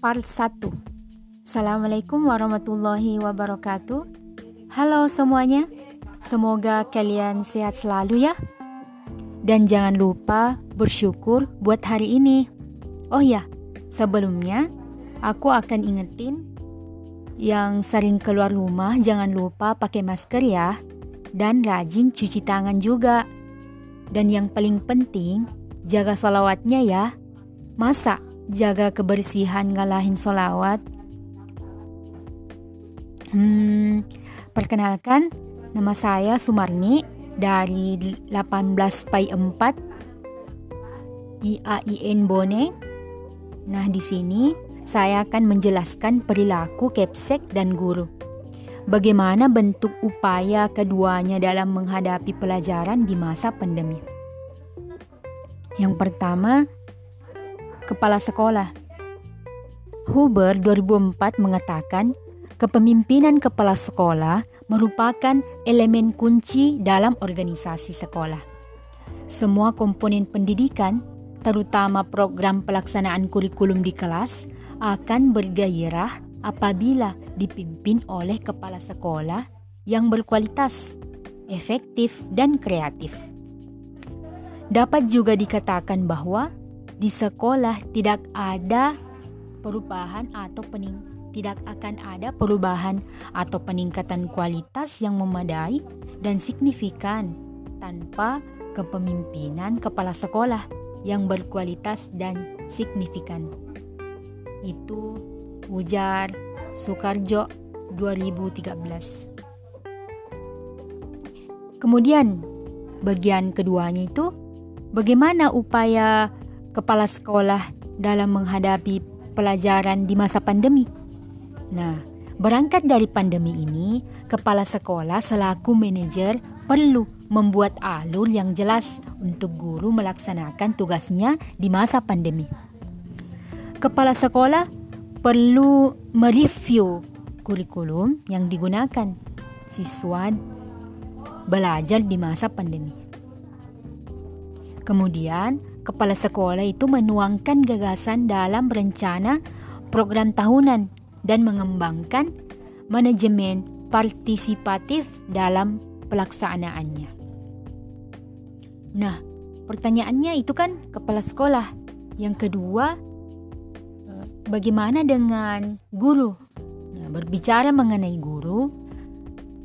part 1 Assalamualaikum warahmatullahi wabarakatuh. Halo semuanya. Semoga kalian sehat selalu ya. Dan jangan lupa bersyukur buat hari ini. Oh ya, sebelumnya aku akan ingetin yang sering keluar rumah jangan lupa pakai masker ya. Dan rajin cuci tangan juga. Dan yang paling penting, jaga salawatnya ya. Masa jaga kebersihan ngalahin solawat? Hmm, perkenalkan, nama saya Sumarni dari 18 Pai 4 IAIN Bone. Nah, di sini saya akan menjelaskan perilaku kepsek dan guru. Bagaimana bentuk upaya keduanya dalam menghadapi pelajaran di masa pandemi. Yang pertama, kepala sekolah. Huber 2004 mengatakan, kepemimpinan kepala sekolah merupakan elemen kunci dalam organisasi sekolah. Semua komponen pendidikan, terutama program pelaksanaan kurikulum di kelas, akan bergairah apabila dipimpin oleh kepala sekolah yang berkualitas, efektif, dan kreatif. Dapat juga dikatakan bahwa di sekolah tidak ada perubahan atau pening tidak akan ada perubahan atau peningkatan kualitas yang memadai dan signifikan tanpa kepemimpinan kepala sekolah yang berkualitas dan signifikan. Itu ujar Soekarjo 2013. Kemudian bagian keduanya itu bagaimana upaya kepala sekolah dalam menghadapi pelajaran di masa pandemi. Nah, berangkat dari pandemi ini, kepala sekolah selaku manajer perlu membuat alur yang jelas untuk guru melaksanakan tugasnya di masa pandemi kepala sekolah perlu mereview kurikulum yang digunakan siswa belajar di masa pandemi. Kemudian, kepala sekolah itu menuangkan gagasan dalam rencana program tahunan dan mengembangkan manajemen partisipatif dalam pelaksanaannya. Nah, pertanyaannya itu kan kepala sekolah. Yang kedua, bagaimana dengan guru? Nah, berbicara mengenai guru,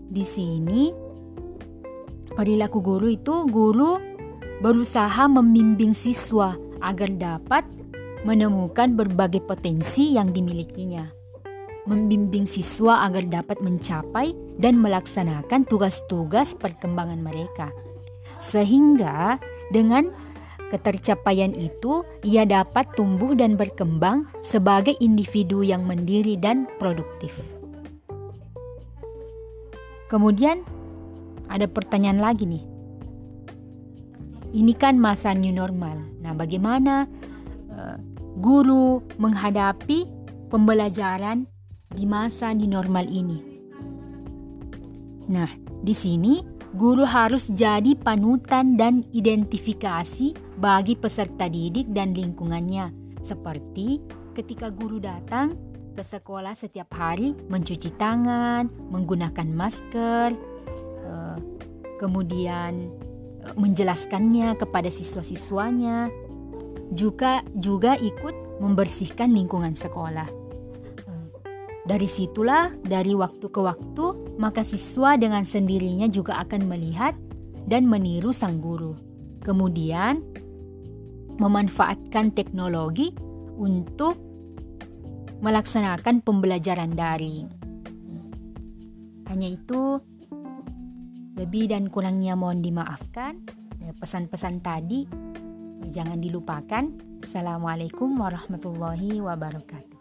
di sini perilaku guru itu guru berusaha membimbing siswa agar dapat menemukan berbagai potensi yang dimilikinya. Membimbing siswa agar dapat mencapai dan melaksanakan tugas-tugas perkembangan mereka. Sehingga dengan Ketercapaian itu, ia dapat tumbuh dan berkembang sebagai individu yang mandiri dan produktif. Kemudian, ada pertanyaan lagi nih. Ini kan masa new normal. Nah, bagaimana uh, guru menghadapi pembelajaran di masa new normal ini? Nah, di sini guru harus jadi panutan dan identifikasi bagi peserta didik dan lingkungannya, seperti ketika guru datang ke sekolah setiap hari mencuci tangan, menggunakan masker, eh, kemudian eh, menjelaskannya kepada siswa-siswanya, juga juga ikut membersihkan lingkungan sekolah. Dari situlah, dari waktu ke waktu, maka siswa dengan sendirinya juga akan melihat dan meniru sang guru. Kemudian, memanfaatkan teknologi untuk melaksanakan pembelajaran daring. Hanya itu, lebih dan kurangnya mohon dimaafkan. Ya, pesan-pesan tadi jangan dilupakan. Assalamualaikum warahmatullahi wabarakatuh.